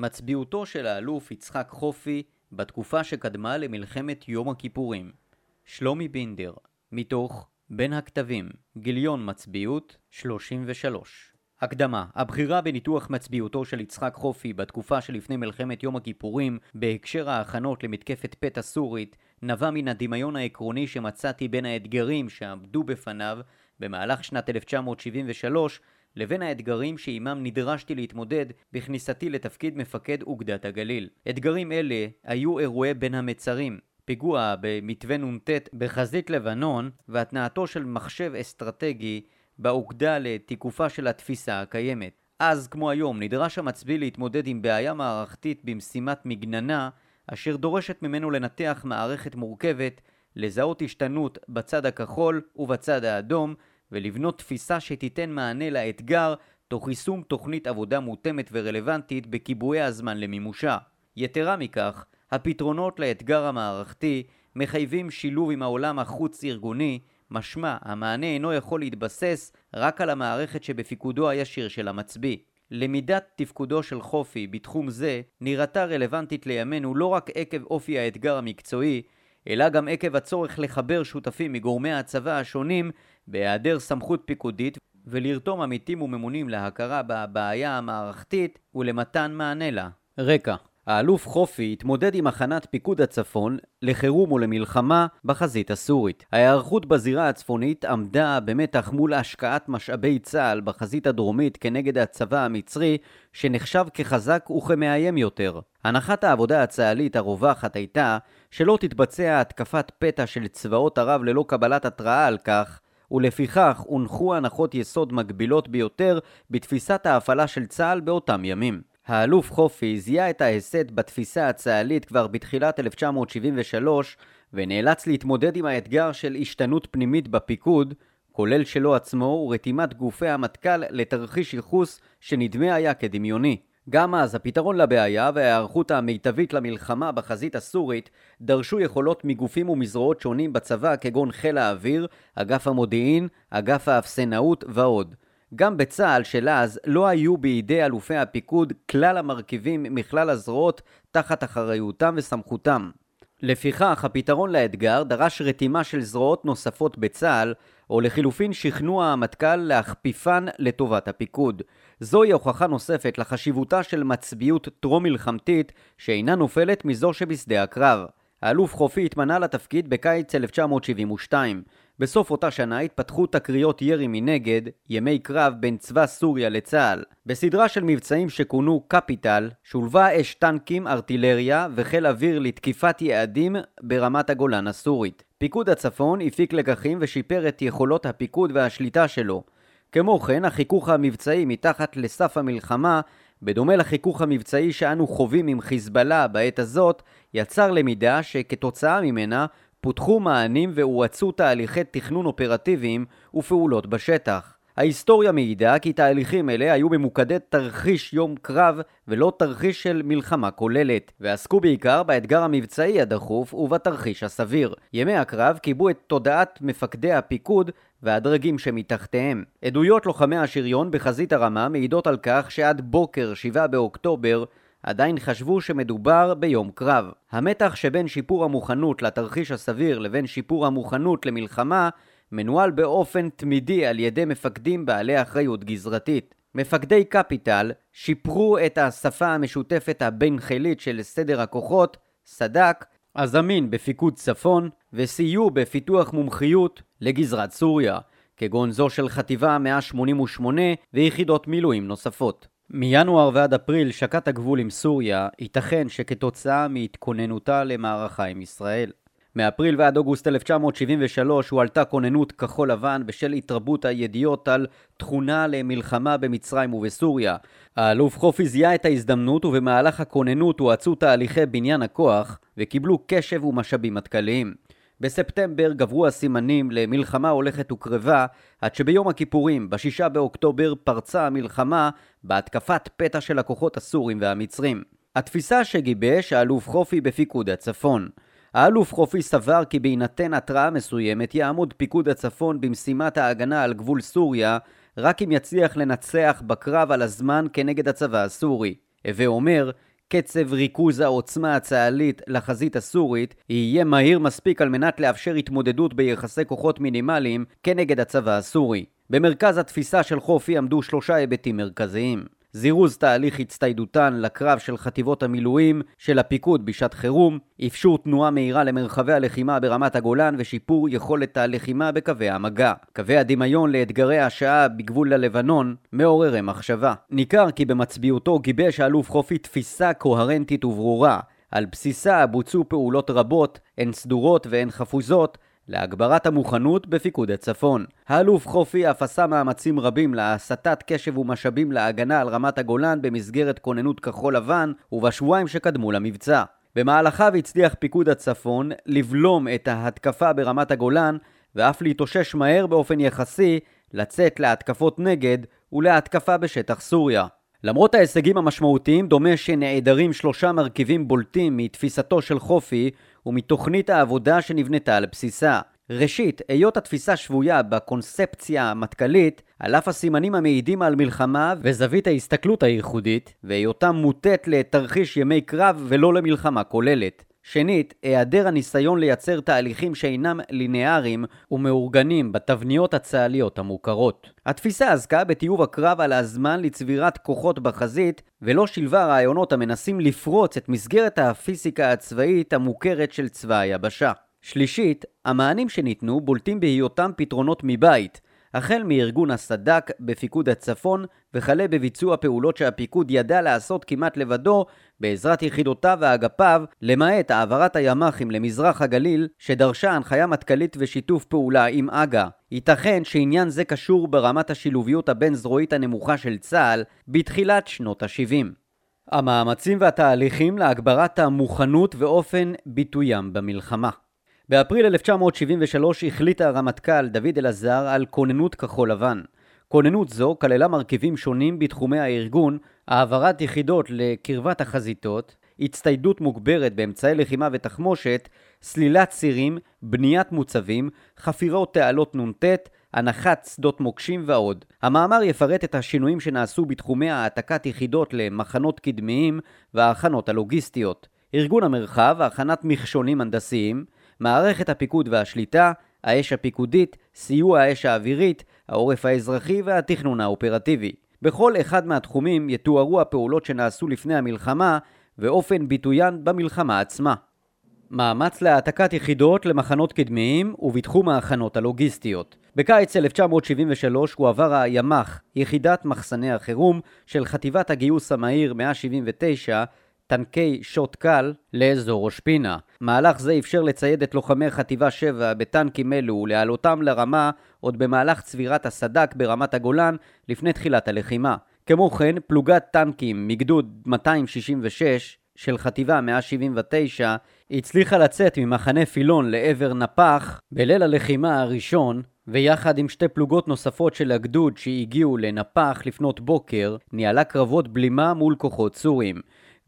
מצביעותו של האלוף יצחק חופי בתקופה שקדמה למלחמת יום הכיפורים. שלומי בינדר, מתוך בין הכתבים, גיליון מצביעות 33. הקדמה הבחירה בניתוח מצביעותו של יצחק חופי בתקופה שלפני מלחמת יום הכיפורים בהקשר ההכנות למתקפת פתע סורית נבע מן הדמיון העקרוני שמצאתי בין האתגרים שעמדו בפניו במהלך שנת 1973 לבין האתגרים שעימם נדרשתי להתמודד בכניסתי לתפקיד מפקד אוגדת הגליל. אתגרים אלה היו אירועי בין המצרים, פיגוע במתווה נ"ט בחזית לבנון והתנעתו של מחשב אסטרטגי באוגדה לתיקופה של התפיסה הקיימת. אז, כמו היום, נדרש המצביא להתמודד עם בעיה מערכתית במשימת מגננה, אשר דורשת ממנו לנתח מערכת מורכבת, לזהות השתנות בצד הכחול ובצד האדום, ולבנות תפיסה שתיתן מענה לאתגר, תוך יישום תוכנית עבודה מותאמת ורלוונטית בכיבוי הזמן למימושה. יתרה מכך, הפתרונות לאתגר המערכתי מחייבים שילוב עם העולם החוץ-ארגוני, משמע המענה אינו יכול להתבסס רק על המערכת שבפיקודו הישיר של המצביא. למידת תפקודו של חופי בתחום זה נראתה רלוונטית לימינו לא רק עקב אופי האתגר המקצועי, אלא גם עקב הצורך לחבר שותפים מגורמי הצבא השונים בהיעדר סמכות פיקודית ולרתום עמיתים וממונים להכרה בבעיה המערכתית ולמתן מענה לה. רקע האלוף חופי התמודד עם הכנת פיקוד הצפון לחירום ולמלחמה בחזית הסורית. ההיערכות בזירה הצפונית עמדה במתח מול השקעת משאבי צה"ל בחזית הדרומית כנגד הצבא המצרי, שנחשב כחזק וכמאיים יותר. הנחת העבודה הצה"לית הרווחת הייתה שלא תתבצע התקפת פתע של צבאות ערב ללא קבלת התראה על כך, ולפיכך הונחו הנחות יסוד מגבילות ביותר בתפיסת ההפעלה של צה"ל באותם ימים. האלוף חופי זיהה את ההסד בתפיסה הצה"לית כבר בתחילת 1973 ונאלץ להתמודד עם האתגר של השתנות פנימית בפיקוד, כולל שלו עצמו ורתימת גופי המטכ"ל לתרחיש ייחוס שנדמה היה כדמיוני. גם אז הפתרון לבעיה וההיערכות המיטבית למלחמה בחזית הסורית דרשו יכולות מגופים ומזרועות שונים בצבא כגון חיל האוויר, אגף המודיעין, אגף האפסנאות ועוד. גם בצה"ל של אז לא היו בידי אלופי הפיקוד כלל המרכיבים מכלל הזרועות תחת אחריותם וסמכותם. לפיכך, הפתרון לאתגר דרש רתימה של זרועות נוספות בצה"ל, או לחילופין שכנוע המטכ"ל להכפיפן לטובת הפיקוד. זוהי הוכחה נוספת לחשיבותה של מצביעות טרום-מלחמתית שאינה נופלת מזו שבשדה הקרב. האלוף חופי התמנה לתפקיד בקיץ 1972. בסוף אותה שנה התפתחו תקריות ירי מנגד, ימי קרב בין צבא סוריה לצה"ל. בסדרה של מבצעים שכונו קפיטל, שולבה אש טנקים, ארטילריה וחיל אוויר לתקיפת יעדים ברמת הגולן הסורית. פיקוד הצפון הפיק לקחים ושיפר את יכולות הפיקוד והשליטה שלו. כמו כן, החיכוך המבצעי מתחת לסף המלחמה, בדומה לחיכוך המבצעי שאנו חווים עם חיזבאללה בעת הזאת, יצר למידה שכתוצאה ממנה פותחו מענים והואצו תהליכי תכנון אופרטיביים ופעולות בשטח. ההיסטוריה מעידה כי תהליכים אלה היו ממוקדי תרחיש יום קרב ולא תרחיש של מלחמה כוללת, ועסקו בעיקר באתגר המבצעי הדחוף ובתרחיש הסביר. ימי הקרב קיבו את תודעת מפקדי הפיקוד והדרגים שמתחתיהם. עדויות לוחמי השריון בחזית הרמה מעידות על כך שעד בוקר 7 באוקטובר עדיין חשבו שמדובר ביום קרב. המתח שבין שיפור המוכנות לתרחיש הסביר לבין שיפור המוכנות למלחמה מנוהל באופן תמידי על ידי מפקדים בעלי אחריות גזרתית. מפקדי קפיטל שיפרו את השפה המשותפת הבין-חילית של סדר הכוחות, סד"כ, הזמין בפיקוד צפון, וסייעו בפיתוח מומחיות לגזרת סוריה, כגון זו של חטיבה 188 ויחידות מילואים נוספות. מינואר ועד אפריל שקט הגבול עם סוריה, ייתכן שכתוצאה מהתכוננותה למערכה עם ישראל. מאפריל ועד אוגוסט 1973 הועלתה כוננות כחול לבן בשל התרבות הידיעות על תכונה למלחמה במצרים ובסוריה. האלוף חופי זיהה את ההזדמנות ובמהלך הכוננות הואצו תהליכי בניין הכוח וקיבלו קשב ומשאבים מטכ"ליים. בספטמבר גברו הסימנים למלחמה הולכת וקרבה, עד שביום הכיפורים, בשישה באוקטובר, פרצה המלחמה בהתקפת פתע של הכוחות הסורים והמצרים. התפיסה שגיבש האלוף חופי בפיקוד הצפון. האלוף חופי סבר כי בהינתן התראה מסוימת יעמוד פיקוד הצפון במשימת ההגנה על גבול סוריה רק אם יצליח לנצח בקרב על הזמן כנגד הצבא הסורי. הווה אומר קצב ריכוז העוצמה הצה"לית לחזית הסורית יהיה מהיר מספיק על מנת לאפשר התמודדות ביחסי כוחות מינימליים כנגד הצבא הסורי. במרכז התפיסה של חופי עמדו שלושה היבטים מרכזיים. זירוז תהליך הצטיידותן לקרב של חטיבות המילואים של הפיקוד בשעת חירום, אפשור תנועה מהירה למרחבי הלחימה ברמת הגולן ושיפור יכולת הלחימה בקווי המגע. קווי הדמיון לאתגרי השעה בגבול הלבנון מעוררי מחשבה. ניכר כי במצביעותו גיבש האלוף חופי תפיסה קוהרנטית וברורה. על בסיסה בוצעו פעולות רבות, הן סדורות והן חפוזות, להגברת המוכנות בפיקוד הצפון. האלוף חופי אף עשה מאמצים רבים להסטת קשב ומשאבים להגנה על רמת הגולן במסגרת כוננות כחול לבן ובשבועיים שקדמו למבצע. במהלכיו הצליח פיקוד הצפון לבלום את ההתקפה ברמת הגולן ואף להתאושש מהר באופן יחסי, לצאת להתקפות נגד ולהתקפה בשטח סוריה. למרות ההישגים המשמעותיים, דומה שנעדרים שלושה מרכיבים בולטים מתפיסתו של חופי ומתוכנית העבודה שנבנתה על בסיסה. ראשית, היות התפיסה שבויה בקונספציה המטכ"לית, על אף הסימנים המעידים על מלחמה וזווית ההסתכלות הייחודית, והיותה מוטית לתרחיש ימי קרב ולא למלחמה כוללת. שנית, היעדר הניסיון לייצר תהליכים שאינם לינאריים ומאורגנים בתבניות הצה"ליות המוכרות. התפיסה עסקה בטיוב הקרב על הזמן לצבירת כוחות בחזית, ולא שילבה רעיונות המנסים לפרוץ את מסגרת הפיזיקה הצבאית המוכרת של צבא היבשה. שלישית, המענים שניתנו בולטים בהיותם פתרונות מבית, החל מארגון הסד"כ בפיקוד הצפון וכלה בביצוע פעולות שהפיקוד ידע לעשות כמעט לבדו בעזרת יחידותיו ואגפיו, למעט העברת הימ"חים למזרח הגליל שדרשה הנחיה מטכ"לית ושיתוף פעולה עם אג"א. ייתכן שעניין זה קשור ברמת השילוביות הבין-זרועית הנמוכה של צה"ל בתחילת שנות ה-70. המאמצים והתהליכים להגברת המוכנות ואופן ביטוים במלחמה באפריל 1973 החליט הרמטכ"ל דוד אלעזר על כוננות כחול לבן. כוננות זו כללה מרכיבים שונים בתחומי הארגון, העברת יחידות לקרבת החזיתות, הצטיידות מוגברת באמצעי לחימה ותחמושת, סלילת צירים, בניית מוצבים, חפירות תעלות נ"ט, הנחת שדות מוקשים ועוד. המאמר יפרט את השינויים שנעשו בתחומי העתקת יחידות למחנות קדמיים וההכנות הלוגיסטיות. ארגון המרחב, הכנת מכשונים הנדסיים, מערכת הפיקוד והשליטה, האש הפיקודית, סיוע האש האווירית, העורף האזרחי והתכנון האופרטיבי. בכל אחד מהתחומים יתוארו הפעולות שנעשו לפני המלחמה ואופן ביטוין במלחמה עצמה. מאמץ להעתקת יחידות למחנות קדמיים ובתחום ההכנות הלוגיסטיות. בקיץ 1973 הועבר הימ"ח, יחידת מחסני החירום של חטיבת הגיוס המהיר 179 טנקי שוט קל לאזור ראש פינה. מהלך זה אפשר לצייד את לוחמי חטיבה 7 בטנקים אלו ולהעלותם לרמה עוד במהלך צבירת הסד"כ ברמת הגולן לפני תחילת הלחימה. כמו כן, פלוגת טנקים מגדוד 266 של חטיבה 179 הצליחה לצאת ממחנה פילון לעבר נפח בליל הלחימה הראשון ויחד עם שתי פלוגות נוספות של הגדוד שהגיעו לנפח לפנות בוקר, ניהלה קרבות בלימה מול כוחות סורים.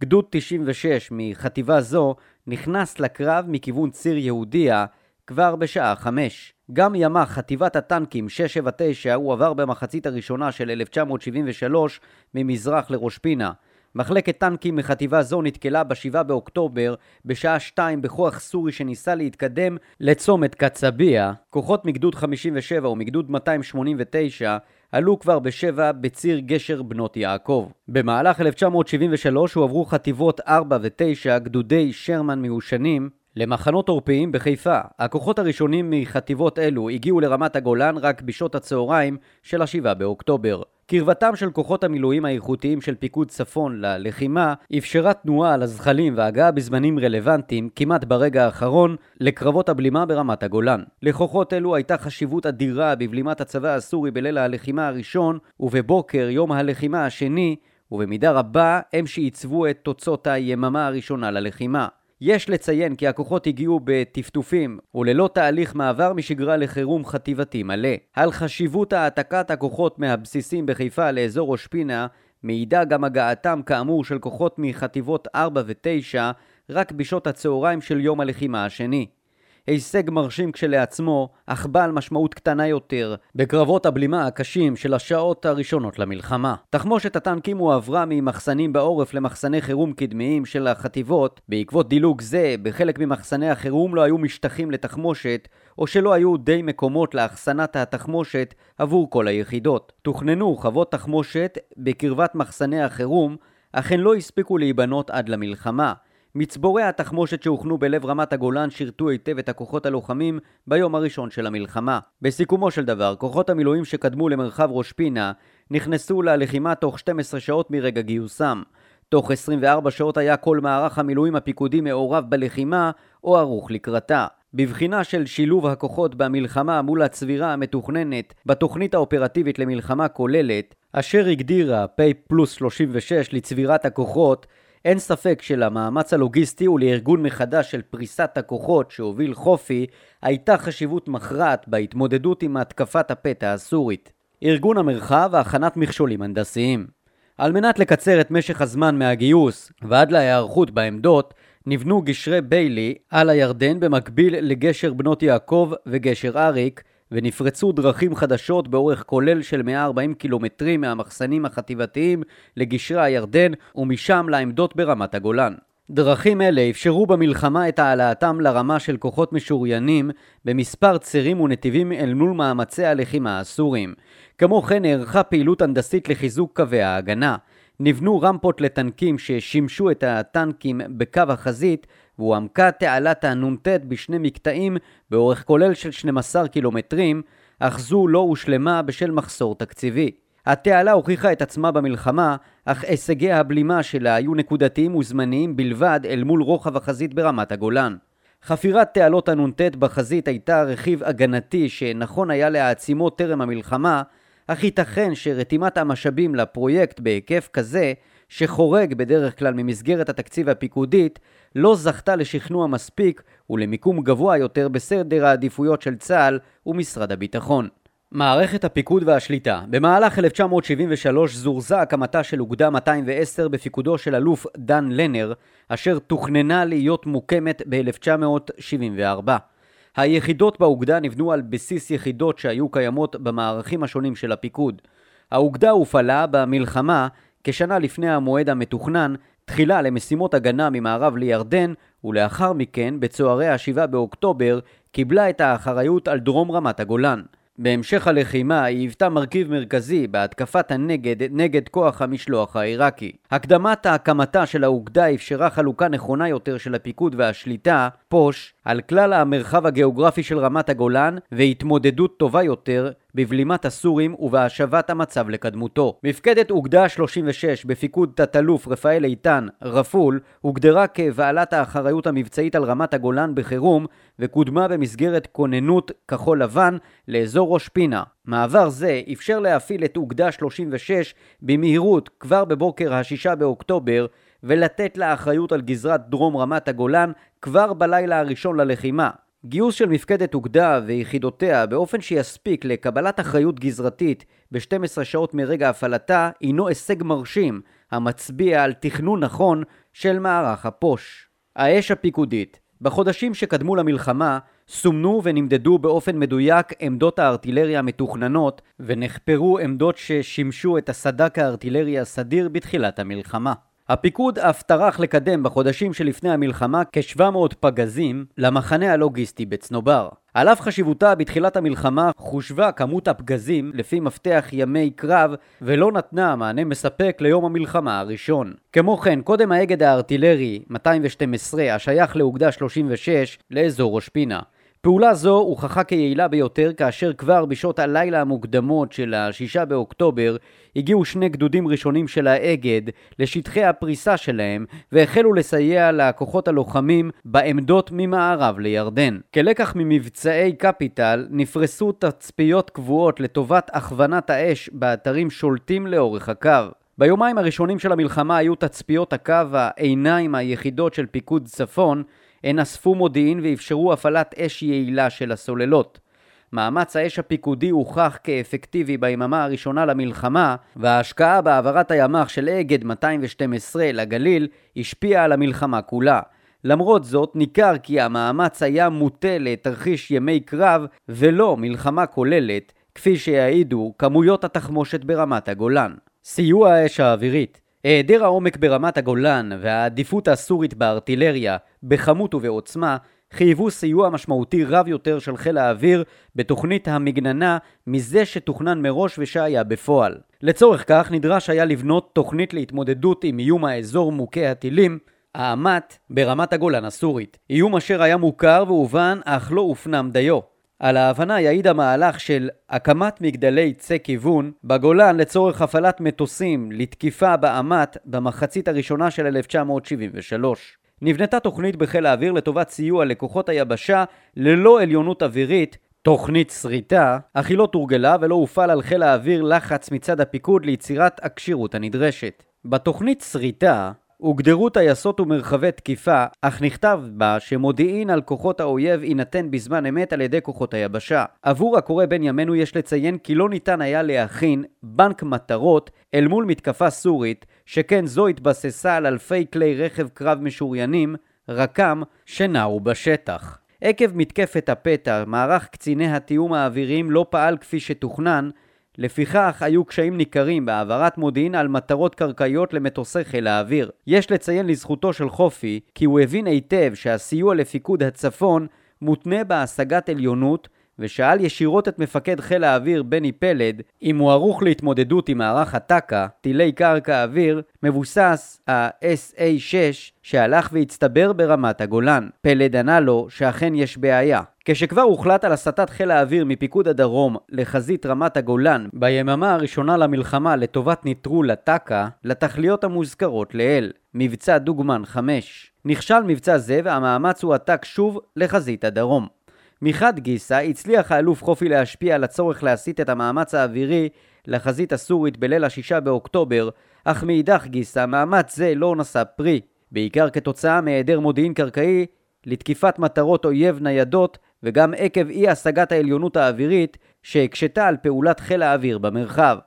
גדוד 96 מחטיבה זו נכנס לקרב מכיוון ציר יהודיה כבר בשעה 5. גם ימ"ח חטיבת הטנקים 679 הועבר במחצית הראשונה של 1973 ממזרח לראש פינה. מחלקת טנקים מחטיבה זו נתקלה ב-7 באוקטובר בשעה 2 בכוח סורי שניסה להתקדם לצומת קצביה. כוחות מגדוד 57 ומגדוד 289 עלו כבר בשבע בציר גשר בנות יעקב. במהלך 1973 הועברו חטיבות 4 ו-9 גדודי שרמן מיושנים למחנות עורפיים בחיפה. הכוחות הראשונים מחטיבות אלו הגיעו לרמת הגולן רק בשעות הצהריים של ה-7 באוקטובר. קרבתם של כוחות המילואים האיכותיים של פיקוד צפון ללחימה אפשרה תנועה על הזחלים והגעה בזמנים רלוונטיים, כמעט ברגע האחרון, לקרבות הבלימה ברמת הגולן. לכוחות אלו הייתה חשיבות אדירה בבלימת הצבא הסורי בליל הלחימה הראשון, ובבוקר יום הלחימה השני, ובמידה רבה הם שעיצבו את תוצאות היממה הראשונה ללחימה. יש לציין כי הכוחות הגיעו בטפטופים וללא תהליך מעבר משגרה לחירום חטיבתי מלא. על חשיבות העתקת הכוחות מהבסיסים בחיפה לאזור ראש פינה מעידה גם הגעתם כאמור של כוחות מחטיבות 4 ו-9 רק בשעות הצהריים של יום הלחימה השני. הישג מרשים כשלעצמו, אך בעל משמעות קטנה יותר, בקרבות הבלימה הקשים של השעות הראשונות למלחמה. תחמושת הטנקים הועברה ממחסנים בעורף למחסני חירום קדמיים של החטיבות. בעקבות דילוג זה, בחלק ממחסני החירום לא היו משטחים לתחמושת, או שלא היו די מקומות לאחסנת התחמושת עבור כל היחידות. תוכננו חוות תחמושת בקרבת מחסני החירום, אך הן לא הספיקו להיבנות עד למלחמה. מצבורי התחמושת שהוכנו בלב רמת הגולן שירתו היטב את הכוחות הלוחמים ביום הראשון של המלחמה. בסיכומו של דבר, כוחות המילואים שקדמו למרחב ראש פינה נכנסו ללחימה תוך 12 שעות מרגע גיוסם. תוך 24 שעות היה כל מערך המילואים הפיקודי מעורב בלחימה או ערוך לקראתה. בבחינה של שילוב הכוחות במלחמה מול הצבירה המתוכננת בתוכנית האופרטיבית למלחמה כוללת, אשר הגדירה פ פלוס 36 לצבירת הכוחות, אין ספק שלמאמץ הלוגיסטי ולארגון מחדש של פריסת הכוחות שהוביל חופי, הייתה חשיבות מכרעת בהתמודדות עם התקפת הפתע הסורית. ארגון המרחב והכנת מכשולים הנדסיים. על מנת לקצר את משך הזמן מהגיוס ועד להיערכות בעמדות, נבנו גשרי ביילי על הירדן במקביל לגשר בנות יעקב וגשר אריק, ונפרצו דרכים חדשות באורך כולל של 140 קילומטרים מהמחסנים החטיבתיים לגשרי הירדן ומשם לעמדות ברמת הגולן. דרכים אלה אפשרו במלחמה את העלאתם לרמה של כוחות משוריינים במספר צירים ונתיבים אל מול מאמצי הלחימה הסורים. כמו כן נערכה פעילות הנדסית לחיזוק קווי ההגנה. נבנו רמפות לטנקים ששימשו את הטנקים בקו החזית והועמקה תעלת הנ"ט בשני מקטעים באורך כולל של 12 קילומטרים, אך זו לא הושלמה בשל מחסור תקציבי. התעלה הוכיחה את עצמה במלחמה, אך הישגי הבלימה שלה היו נקודתיים וזמניים בלבד אל מול רוחב החזית ברמת הגולן. חפירת תעלות הנ"ט בחזית הייתה רכיב הגנתי שנכון היה להעצימו טרם המלחמה, אך ייתכן שרתימת המשאבים לפרויקט בהיקף כזה, שחורג בדרך כלל ממסגרת התקציב הפיקודית, לא זכתה לשכנוע מספיק ולמיקום גבוה יותר בסדר העדיפויות של צה"ל ומשרד הביטחון. מערכת הפיקוד והשליטה במהלך 1973 זורזה הקמתה של אוגדה 210 בפיקודו של אלוף דן לנר, אשר תוכננה להיות מוקמת ב-1974. היחידות באוגדה נבנו על בסיס יחידות שהיו קיימות במערכים השונים של הפיקוד. האוגדה הופעלה במלחמה כשנה לפני המועד המתוכנן, תחילה למשימות הגנה ממערב לירדן, ולאחר מכן, בצוערי ה-7 באוקטובר, קיבלה את האחריות על דרום רמת הגולן. בהמשך הלחימה היא היוותה מרכיב מרכזי בהתקפת הנגד נגד כוח המשלוח העיראקי. הקדמת הקמתה של האוגדה אפשרה חלוקה נכונה יותר של הפיקוד והשליטה, פוש, על כלל המרחב הגיאוגרפי של רמת הגולן והתמודדות טובה יותר בבלימת הסורים ובהשבת המצב לקדמותו. מפקדת אוגדה 36 בפיקוד תת-אלוף רפאל איתן, רפול, הוגדרה כבעלת האחריות המבצעית על רמת הגולן בחירום וקודמה במסגרת כוננות כחול לבן לאזור ראש פינה. מעבר זה אפשר להפעיל את אוגדה 36 במהירות כבר בבוקר ה-6 באוקטובר ולתת לה אחריות על גזרת דרום רמת הגולן כבר בלילה הראשון ללחימה. גיוס של מפקדת אוגדה ויחידותיה באופן שיספיק לקבלת אחריות גזרתית ב-12 שעות מרגע הפעלתה הינו הישג מרשים המצביע על תכנון נכון של מערך הפוש. האש הפיקודית בחודשים שקדמו למלחמה סומנו ונמדדו באופן מדויק עמדות הארטילריה המתוכננות ונחפרו עמדות ששימשו את הסד"כ הארטילרי הסדיר בתחילת המלחמה. הפיקוד אף טרח לקדם בחודשים שלפני המלחמה כ-700 פגזים למחנה הלוגיסטי בצנובר. על אף חשיבותה בתחילת המלחמה חושבה כמות הפגזים לפי מפתח ימי קרב ולא נתנה מענה מספק ליום המלחמה הראשון. כמו כן, קודם האגד הארטילרי 212 השייך לאוגדה 36 לאזור ראש פינה. פעולה זו הוכחה כיעילה ביותר כאשר כבר בשעות הלילה המוקדמות של ה-6 באוקטובר הגיעו שני גדודים ראשונים של האגד לשטחי הפריסה שלהם והחלו לסייע לכוחות הלוחמים בעמדות ממערב לירדן. כלקח ממבצעי קפיטל נפרסו תצפיות קבועות לטובת הכוונת האש באתרים שולטים לאורך הקו. ביומיים הראשונים של המלחמה היו תצפיות הקו העיניים היחידות של פיקוד צפון הן אספו מודיעין ואפשרו הפעלת אש יעילה של הסוללות. מאמץ האש הפיקודי הוכח כאפקטיבי ביממה הראשונה למלחמה, וההשקעה בהעברת הימ"ח של אגד 212 לגליל השפיעה על המלחמה כולה. למרות זאת, ניכר כי המאמץ היה מוטה לתרחיש ימי קרב ולא מלחמה כוללת, כפי שיעידו כמויות התחמושת ברמת הגולן. סיוע האש האווירית היעדר העומק ברמת הגולן והעדיפות הסורית בארטילריה, בכמות ובעוצמה, חייבו סיוע משמעותי רב יותר של חיל האוויר בתוכנית המגננה מזה שתוכנן מראש ושהיה בפועל. לצורך כך נדרש היה לבנות תוכנית להתמודדות עם איום האזור מוכי הטילים, האמת ברמת הגולן הסורית. איום אשר היה מוכר והובן אך לא הופנם דיו. על ההבנה יעיד המהלך של הקמת מגדלי צא כיוון בגולן לצורך הפעלת מטוסים לתקיפה באמת במחצית הראשונה של 1973. נבנתה תוכנית בחיל האוויר לטובת סיוע לכוחות היבשה ללא עליונות אווירית, תוכנית שריטה, אך היא לא תורגלה ולא הופעל על חיל האוויר לחץ מצד הפיקוד ליצירת הכשירות הנדרשת. בתוכנית שריטה הוגדרו טייסות ומרחבי תקיפה, אך נכתב בה שמודיעין על כוחות האויב יינתן בזמן אמת על ידי כוחות היבשה. עבור הקורא בין ימינו יש לציין כי לא ניתן היה להכין בנק מטרות אל מול מתקפה סורית, שכן זו התבססה על אלפי כלי רכב קרב משוריינים, רק"ם, שנעו בשטח. עקב מתקפת הפתע, מערך קציני התיאום האוויריים לא פעל כפי שתוכנן, לפיכך היו קשיים ניכרים בהעברת מודיעין על מטרות קרקעיות למטוסי חיל האוויר. יש לציין לזכותו של חופי כי הוא הבין היטב שהסיוע לפיקוד הצפון מותנה בהשגת עליונות ושאל ישירות את מפקד חיל האוויר בני פלד אם הוא ערוך להתמודדות עם מערך הטק"א, טילי קרקע אוויר, מבוסס ה-SA6 שהלך והצטבר ברמת הגולן. פלד ענה לו שאכן יש בעיה. כשכבר הוחלט על הסטת חיל האוויר מפיקוד הדרום לחזית רמת הגולן ביממה הראשונה למלחמה לטובת נטרול הטק"א לתכליות המוזכרות לעיל, מבצע דוגמן 5. נכשל מבצע זה והמאמץ הועתק שוב לחזית הדרום. מחד גיסא הצליח האלוף חופי להשפיע על הצורך להסיט את המאמץ האווירי לחזית הסורית בליל השישה באוקטובר, אך מאידך גיסא מאמץ זה לא נשא פרי, בעיקר כתוצאה מהיעדר מודיעין קרקעי לתקיפת מטרות אויב ניידות וגם עקב אי השגת העליונות האווירית שהקשתה על פעולת חיל האוויר במרחב.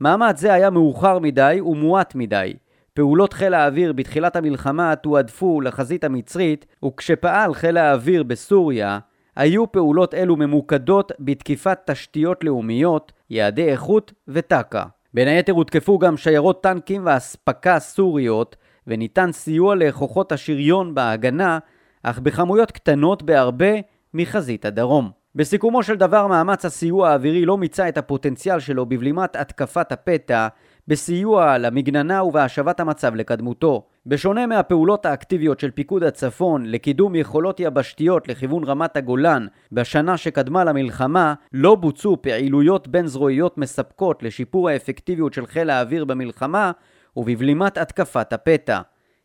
מאמץ זה היה מאוחר מדי ומועט מדי. פעולות חיל האוויר בתחילת המלחמה תועדפו לחזית המצרית, וכשפעל חיל האוויר בסוריה, היו פעולות אלו ממוקדות בתקיפת תשתיות לאומיות, יעדי איכות וטק"א. בין היתר הותקפו גם שיירות טנקים ואספקה סוריות, וניתן סיוע לכוחות השריון בהגנה, אך בכמויות קטנות בהרבה מחזית הדרום. בסיכומו של דבר מאמץ הסיוע האווירי לא מיצה את הפוטנציאל שלו בבלימת התקפת הפתע, בסיוע למגננה ובהשבת המצב לקדמותו. בשונה מהפעולות האקטיביות של פיקוד הצפון לקידום יכולות יבשתיות לכיוון רמת הגולן בשנה שקדמה למלחמה, לא בוצעו פעילויות בין זרועיות מספקות לשיפור האפקטיביות של חיל האוויר במלחמה ובבלימת התקפת הפתע.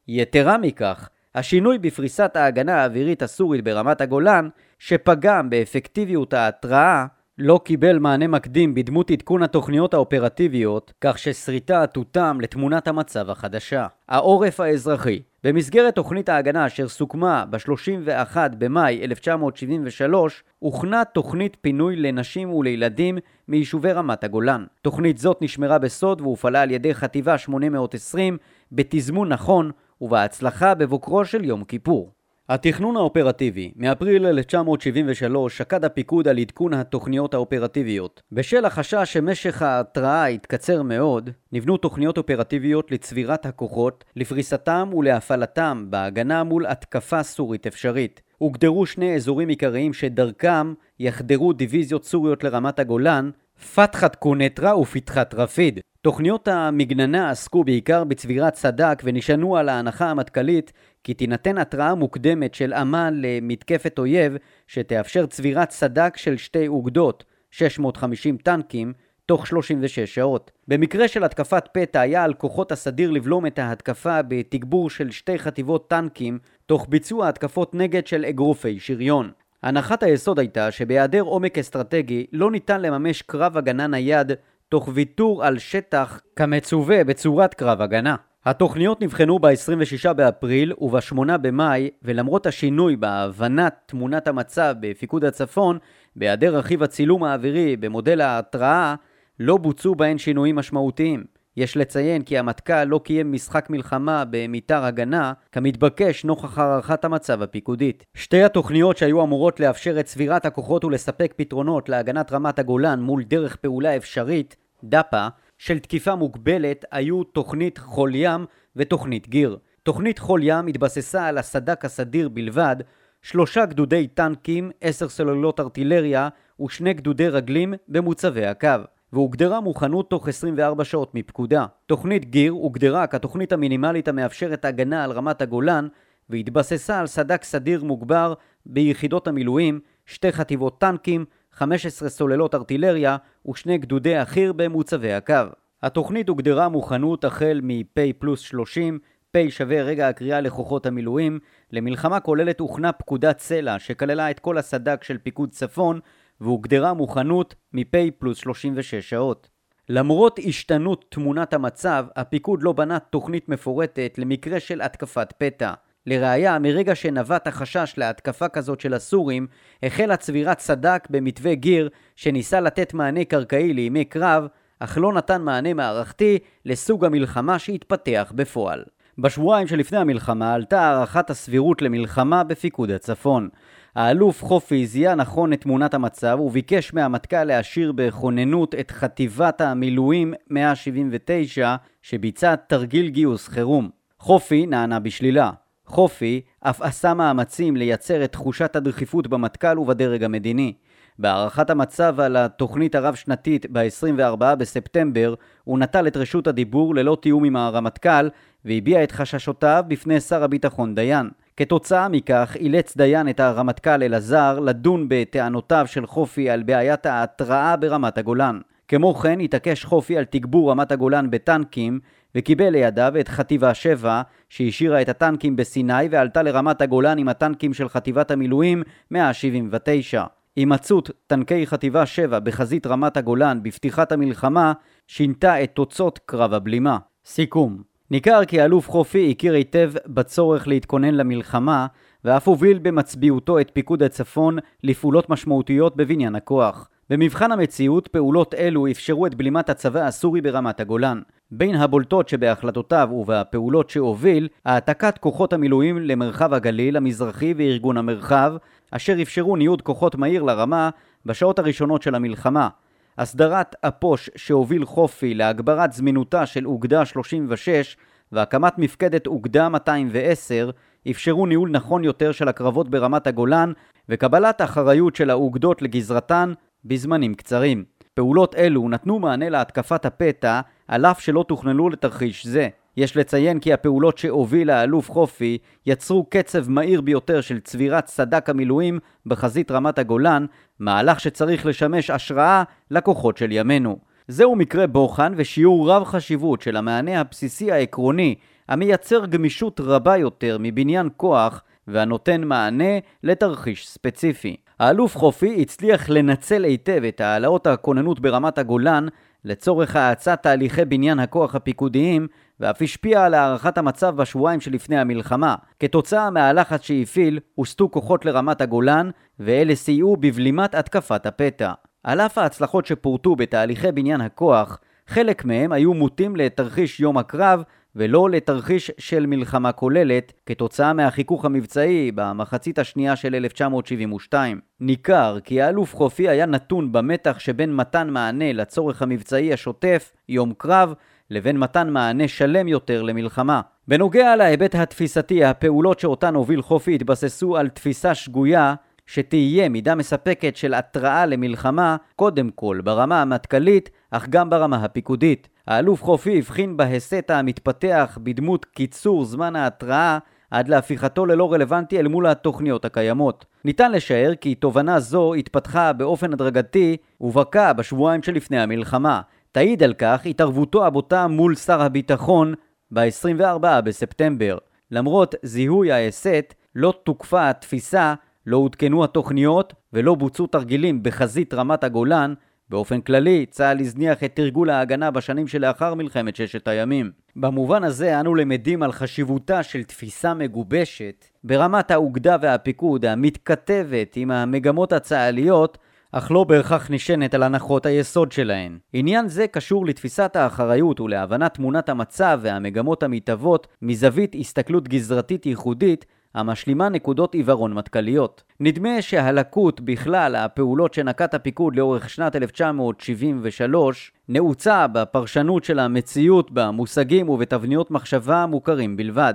יתרה מכך, השינוי בפריסת ההגנה האווירית הסורית ברמת הגולן, שפגם באפקטיביות ההתראה, לא קיבל מענה מקדים בדמות עדכון התוכניות האופרטיביות, כך ששריטה תותם לתמונת המצב החדשה. העורף האזרחי במסגרת תוכנית ההגנה אשר סוכמה ב-31 במאי 1973, הוכנה תוכנית פינוי לנשים ולילדים מיישובי רמת הגולן. תוכנית זאת נשמרה בסוד והופעלה על ידי חטיבה 820 בתזמון נכון ובהצלחה בבוקרו של יום כיפור. התכנון האופרטיבי מאפריל 1973 שקד הפיקוד על עדכון התוכניות האופרטיביות. בשל החשש שמשך ההתראה יתקצר מאוד, נבנו תוכניות אופרטיביות לצבירת הכוחות, לפריסתם ולהפעלתם בהגנה מול התקפה סורית אפשרית. הוגדרו שני אזורים עיקריים שדרכם יחדרו דיוויזיות סוריות לרמת הגולן, פתחת קונטרה ופתחת רפיד. תוכניות המגננה עסקו בעיקר בצבירת סד"כ ונשענו על ההנחה המטכ"לית כי תינתן התראה מוקדמת של אמ"ן למתקפת אויב שתאפשר צבירת סד"כ של שתי אוגדות, 650 טנקים, תוך 36 שעות. במקרה של התקפת פתע היה על כוחות הסדיר לבלום את ההתקפה בתגבור של שתי חטיבות טנקים תוך ביצוע התקפות נגד של אגרופי שריון. הנחת היסוד הייתה שבהיעדר עומק אסטרטגי לא ניתן לממש קרב הגנה נייד תוך ויתור על שטח כמצווה בצורת קרב הגנה. התוכניות נבחנו ב-26 באפריל וב-8 במאי, ולמרות השינוי בהבנת תמונת המצב בפיקוד הצפון, בהיעדר רכיב הצילום האווירי במודל ההתראה, לא בוצעו בהן שינויים משמעותיים. יש לציין כי המטכ"ל לא קיים משחק מלחמה במתאר הגנה, כמתבקש נוכח הערכת המצב הפיקודית. שתי התוכניות שהיו אמורות לאפשר את צבירת הכוחות ולספק פתרונות להגנת רמת הגולן מול דרך פעולה אפשרית, דפ"א, של תקיפה מוגבלת היו תוכנית חול ים ותוכנית גיר. תוכנית חול ים התבססה על הסד"כ הסדיר בלבד, שלושה גדודי טנקים, עשר סוללות ארטילריה ושני גדודי רגלים במוצבי הקו. והוגדרה מוכנות תוך 24 שעות מפקודה. תוכנית גיר הוגדרה כתוכנית המינימלית המאפשרת הגנה על רמת הגולן והתבססה על סד"כ סדיר מוגבר ביחידות המילואים, שתי חטיבות טנקים, 15 סוללות ארטילריה ושני גדודי החי"ר במוצבי הקו. התוכנית הוגדרה מוכנות החל מפ' פלוס 30, פ' שווה רגע הקריאה לכוחות המילואים, למלחמה כוללת הוכנה פקודת סלע שכללה את כל הסד"כ של פיקוד צפון והוגדרה מוכנות מפ' פלוס 36 שעות. למרות השתנות תמונת המצב, הפיקוד לא בנה תוכנית מפורטת למקרה של התקפת פתע. לראיה, מרגע שנבט החשש להתקפה כזאת של הסורים, החלה צבירת סד"כ במתווה גיר שניסה לתת מענה קרקעי לימי קרב, אך לא נתן מענה מערכתי לסוג המלחמה שהתפתח בפועל. בשבועיים שלפני המלחמה עלתה הערכת הסבירות למלחמה בפיקוד הצפון. האלוף חופי זיהה נכון את תמונת המצב וביקש מהמטכ"ל להשאיר בכוננות את חטיבת המילואים 179 שביצע תרגיל גיוס חירום. חופי נענה בשלילה. חופי אף עשה מאמצים לייצר את תחושת הדחיפות במטכ"ל ובדרג המדיני. בהערכת המצב על התוכנית הרב-שנתית ב-24 בספטמבר הוא נטל את רשות הדיבור ללא תיאום עם הרמטכ"ל והביע את חששותיו בפני שר הביטחון דיין. כתוצאה מכך אילץ דיין את הרמטכ"ל אלעזר לדון בטענותיו של חופי על בעיית ההתראה ברמת הגולן. כמו כן התעקש חופי על תגבור רמת הגולן בטנקים וקיבל לידיו את חטיבה 7 שהשאירה את הטנקים בסיני ועלתה לרמת הגולן עם הטנקים של חטיבת המילואים 179. הימצאות טנקי חטיבה 7 בחזית רמת הגולן בפתיחת המלחמה שינתה את תוצאות קרב הבלימה. סיכום ניכר כי האלוף חופי הכיר היטב בצורך להתכונן למלחמה ואף הוביל במצביעותו את פיקוד הצפון לפעולות משמעותיות בבניין הכוח. במבחן המציאות, פעולות אלו אפשרו את בלימת הצבא הסורי ברמת הגולן. בין הבולטות שבהחלטותיו ובפעולות שהוביל, העתקת כוחות המילואים למרחב הגליל המזרחי וארגון המרחב, אשר אפשרו ניוד כוחות מהיר לרמה בשעות הראשונות של המלחמה. הסדרת הפוש שהוביל חופי להגברת זמינותה של אוגדה 36 והקמת מפקדת אוגדה 210 אפשרו ניהול נכון יותר של הקרבות ברמת הגולן וקבלת אחריות של האוגדות לגזרתן בזמנים קצרים. פעולות אלו נתנו מענה להתקפת הפתע על אף שלא תוכננו לתרחיש זה. יש לציין כי הפעולות שהוביל האלוף חופי יצרו קצב מהיר ביותר של צבירת סד"כ המילואים בחזית רמת הגולן, מהלך שצריך לשמש השראה לכוחות של ימינו. זהו מקרה בוחן ושיעור רב חשיבות של המענה הבסיסי העקרוני המייצר גמישות רבה יותר מבניין כוח והנותן מענה לתרחיש ספציפי. האלוף חופי הצליח לנצל היטב את העלאות הכוננות ברמת הגולן לצורך האצת תהליכי בניין הכוח הפיקודיים ואף השפיע על הערכת המצב בשבועיים שלפני המלחמה. כתוצאה מהלחץ שהפעיל, הוסטו כוחות לרמת הגולן, ואלה סייעו בבלימת התקפת הפתע. על אף ההצלחות שפורטו בתהליכי בניין הכוח, חלק מהם היו מוטים לתרחיש יום הקרב ולא לתרחיש של מלחמה כוללת כתוצאה מהחיכוך המבצעי במחצית השנייה של 1972. ניכר כי האלוף חופי היה נתון במתח שבין מתן מענה לצורך המבצעי השוטף, יום קרב, לבין מתן מענה שלם יותר למלחמה. בנוגע להיבט התפיסתי, הפעולות שאותן הוביל חופי התבססו על תפיסה שגויה שתהיה מידה מספקת של התראה למלחמה, קודם כל ברמה המטכ"לית, אך גם ברמה הפיקודית. האלוף חופי הבחין בהסט המתפתח בדמות קיצור זמן ההתראה עד להפיכתו ללא רלוונטי אל מול התוכניות הקיימות. ניתן לשער כי תובנה זו התפתחה באופן הדרגתי ובקע בשבועיים שלפני המלחמה. תעיד על כך התערבותו הבוטה מול שר הביטחון ב-24 בספטמבר. למרות זיהוי ההסט, לא תוקפה התפיסה, לא עודכנו התוכניות ולא בוצעו תרגילים בחזית רמת הגולן. באופן כללי, צה"ל הזניח את תרגול ההגנה בשנים שלאחר מלחמת ששת הימים. במובן הזה אנו למדים על חשיבותה של תפיסה מגובשת ברמת האוגדה והפיקוד המתכתבת עם המגמות הצה"ליות אך לא בהכרח נשענת על הנחות היסוד שלהן. עניין זה קשור לתפיסת האחריות ולהבנת תמונת המצב והמגמות המתהוות מזווית הסתכלות גזרתית ייחודית המשלימה נקודות עיוורון מטכ"ליות. נדמה שהלקות בכלל הפעולות שנקט הפיקוד לאורך שנת 1973 נעוצה בפרשנות של המציאות במושגים ובתבניות מחשבה מוכרים בלבד.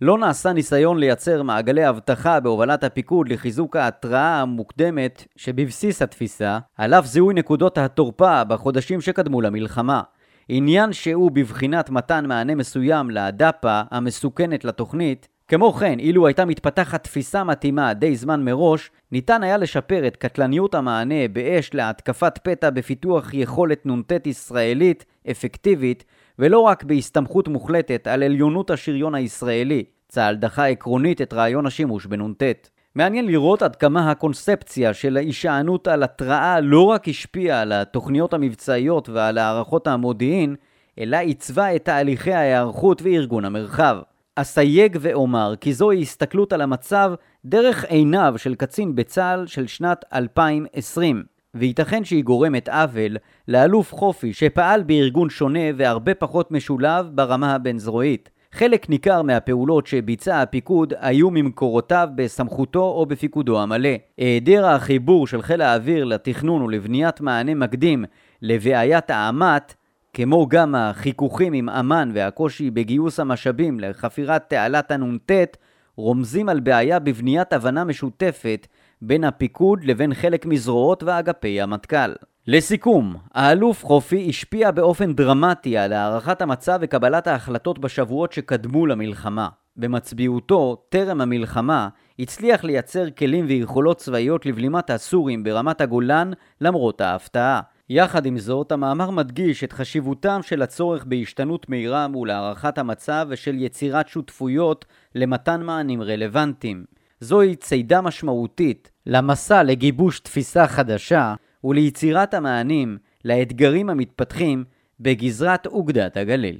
לא נעשה ניסיון לייצר מעגלי אבטחה בהובלת הפיקוד לחיזוק ההתראה המוקדמת שבבסיס התפיסה, על אף זיהוי נקודות התורפה בחודשים שקדמו למלחמה. עניין שהוא בבחינת מתן מענה מסוים לדאפה המסוכנת לתוכנית, כמו כן, אילו הייתה מתפתחת תפיסה מתאימה די זמן מראש, ניתן היה לשפר את קטלניות המענה באש להתקפת פתע בפיתוח יכולת נ"ט ישראלית אפקטיבית, ולא רק בהסתמכות מוחלטת על עליונות השריון הישראלי. צה"ל דחה עקרונית את רעיון השימוש בנ"ט. מעניין לראות עד כמה הקונספציה של ההישענות על התראה לא רק השפיעה על התוכניות המבצעיות ועל הערכות המודיעין, אלא עיצבה את תהליכי ההיערכות וארגון המרחב. אסייג ואומר כי זוהי הסתכלות על המצב דרך עיניו של קצין בצה"ל של שנת 2020, וייתכן שהיא גורמת עוול לאלוף חופי שפעל בארגון שונה והרבה פחות משולב ברמה הבין-זרועית. חלק ניכר מהפעולות שביצע הפיקוד היו ממקורותיו בסמכותו או בפיקודו המלא. היעדר החיבור של חיל האוויר לתכנון ולבניית מענה מקדים לבעיית האמ"ט כמו גם החיכוכים עם אמ"ן והקושי בגיוס המשאבים לחפירת תעלת הנ"ט, רומזים על בעיה בבניית הבנה משותפת בין הפיקוד לבין חלק מזרועות ואגפי המטכ"ל. לסיכום, האלוף חופי השפיע באופן דרמטי על הערכת המצב וקבלת ההחלטות בשבועות שקדמו למלחמה. במצביעותו, טרם המלחמה, הצליח לייצר כלים ויכולות צבאיות לבלימת הסורים ברמת הגולן למרות ההפתעה. יחד עם זאת, המאמר מדגיש את חשיבותם של הצורך בהשתנות מהירה מול הערכת המצב ושל יצירת שותפויות למתן מענים רלוונטיים. זוהי צידה משמעותית למסע לגיבוש תפיסה חדשה וליצירת המענים לאתגרים המתפתחים בגזרת אוגדת הגליל.